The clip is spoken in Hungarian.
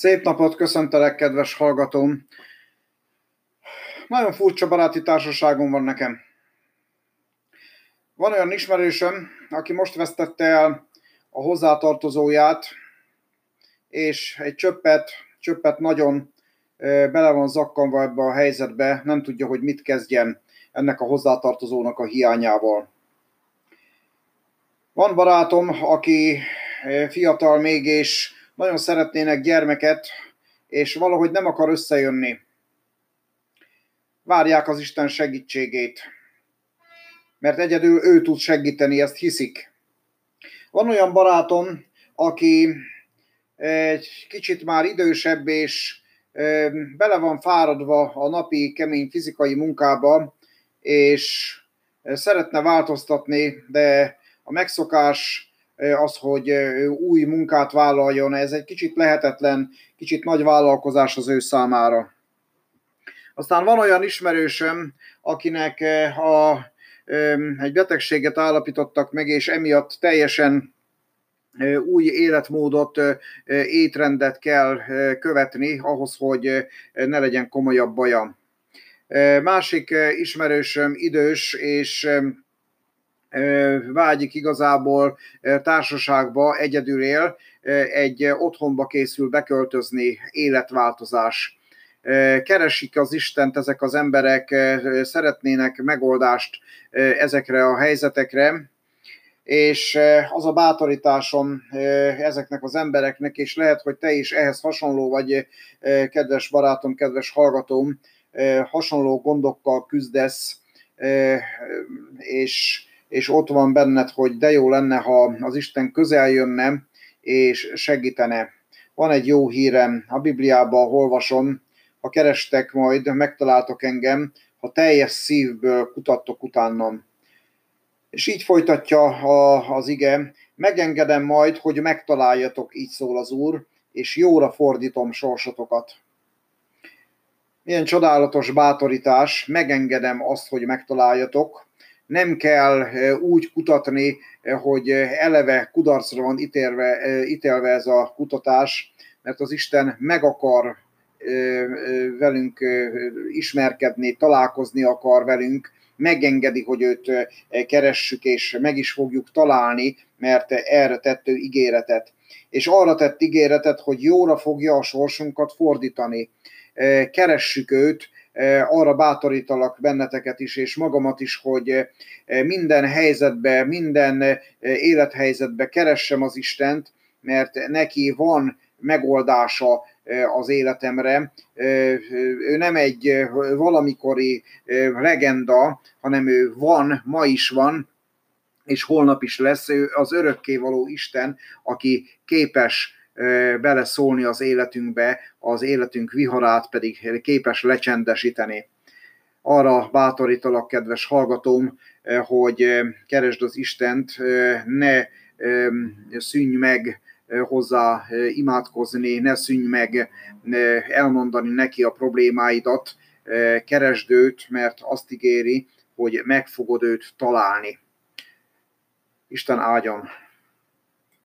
Szép napot köszöntelek, kedves hallgatóm! Nagyon furcsa baráti társaságom van nekem. Van olyan ismerősöm, aki most vesztette el a hozzátartozóját, és egy csöppet, csöppet nagyon bele van zakkanva ebbe a helyzetbe, nem tudja, hogy mit kezdjen ennek a hozzátartozónak a hiányával. Van barátom, aki fiatal még, és nagyon szeretnének gyermeket, és valahogy nem akar összejönni. Várják az Isten segítségét, mert egyedül ő tud segíteni, ezt hiszik. Van olyan barátom, aki egy kicsit már idősebb, és bele van fáradva a napi kemény fizikai munkába, és szeretne változtatni, de a megszokás az, hogy új munkát vállaljon, ez egy kicsit lehetetlen, kicsit nagy vállalkozás az ő számára. Aztán van olyan ismerősöm, akinek a, egy betegséget állapítottak meg, és emiatt teljesen új életmódot, étrendet kell követni ahhoz, hogy ne legyen komolyabb baja. Másik ismerősöm idős, és vágyik igazából társaságba, egyedül él, egy otthonba készül beköltözni, életváltozás. Keresik az Istent ezek az emberek, szeretnének megoldást ezekre a helyzetekre, és az a bátorításom ezeknek az embereknek, és lehet, hogy te is ehhez hasonló vagy, kedves barátom, kedves hallgatóm, hasonló gondokkal küzdesz, és és ott van benned, hogy de jó lenne, ha az Isten közel jönne, és segítene. Van egy jó hírem, a Bibliában olvasom, ha kerestek majd, megtaláltok engem, ha teljes szívből kutattok utánam. És így folytatja a, az ige, megengedem majd, hogy megtaláljatok, így szól az Úr, és jóra fordítom sorsotokat. Milyen csodálatos bátorítás, megengedem azt, hogy megtaláljatok, nem kell úgy kutatni, hogy eleve kudarcra van ítélve, ítélve ez a kutatás, mert az Isten meg akar velünk ismerkedni, találkozni akar velünk, megengedi, hogy őt keressük, és meg is fogjuk találni, mert erre tett ő ígéretet. És arra tett ígéretet, hogy jóra fogja a sorsunkat fordítani. Keressük őt, arra bátorítalak benneteket is, és magamat is, hogy minden helyzetbe, minden élethelyzetbe keressem az Istent, mert neki van megoldása az életemre. Ő nem egy valamikori legenda, hanem ő van, ma is van, és holnap is lesz. Ő az örökkévaló Isten, aki képes beleszólni az életünkbe, az életünk viharát pedig képes lecsendesíteni. Arra bátorítalak, kedves hallgatóm, hogy keresd az Istent, ne szűnj meg hozzá imádkozni, ne szűnj meg elmondani neki a problémáidat, keresd őt, mert azt ígéri, hogy meg fogod őt találni. Isten áldjon!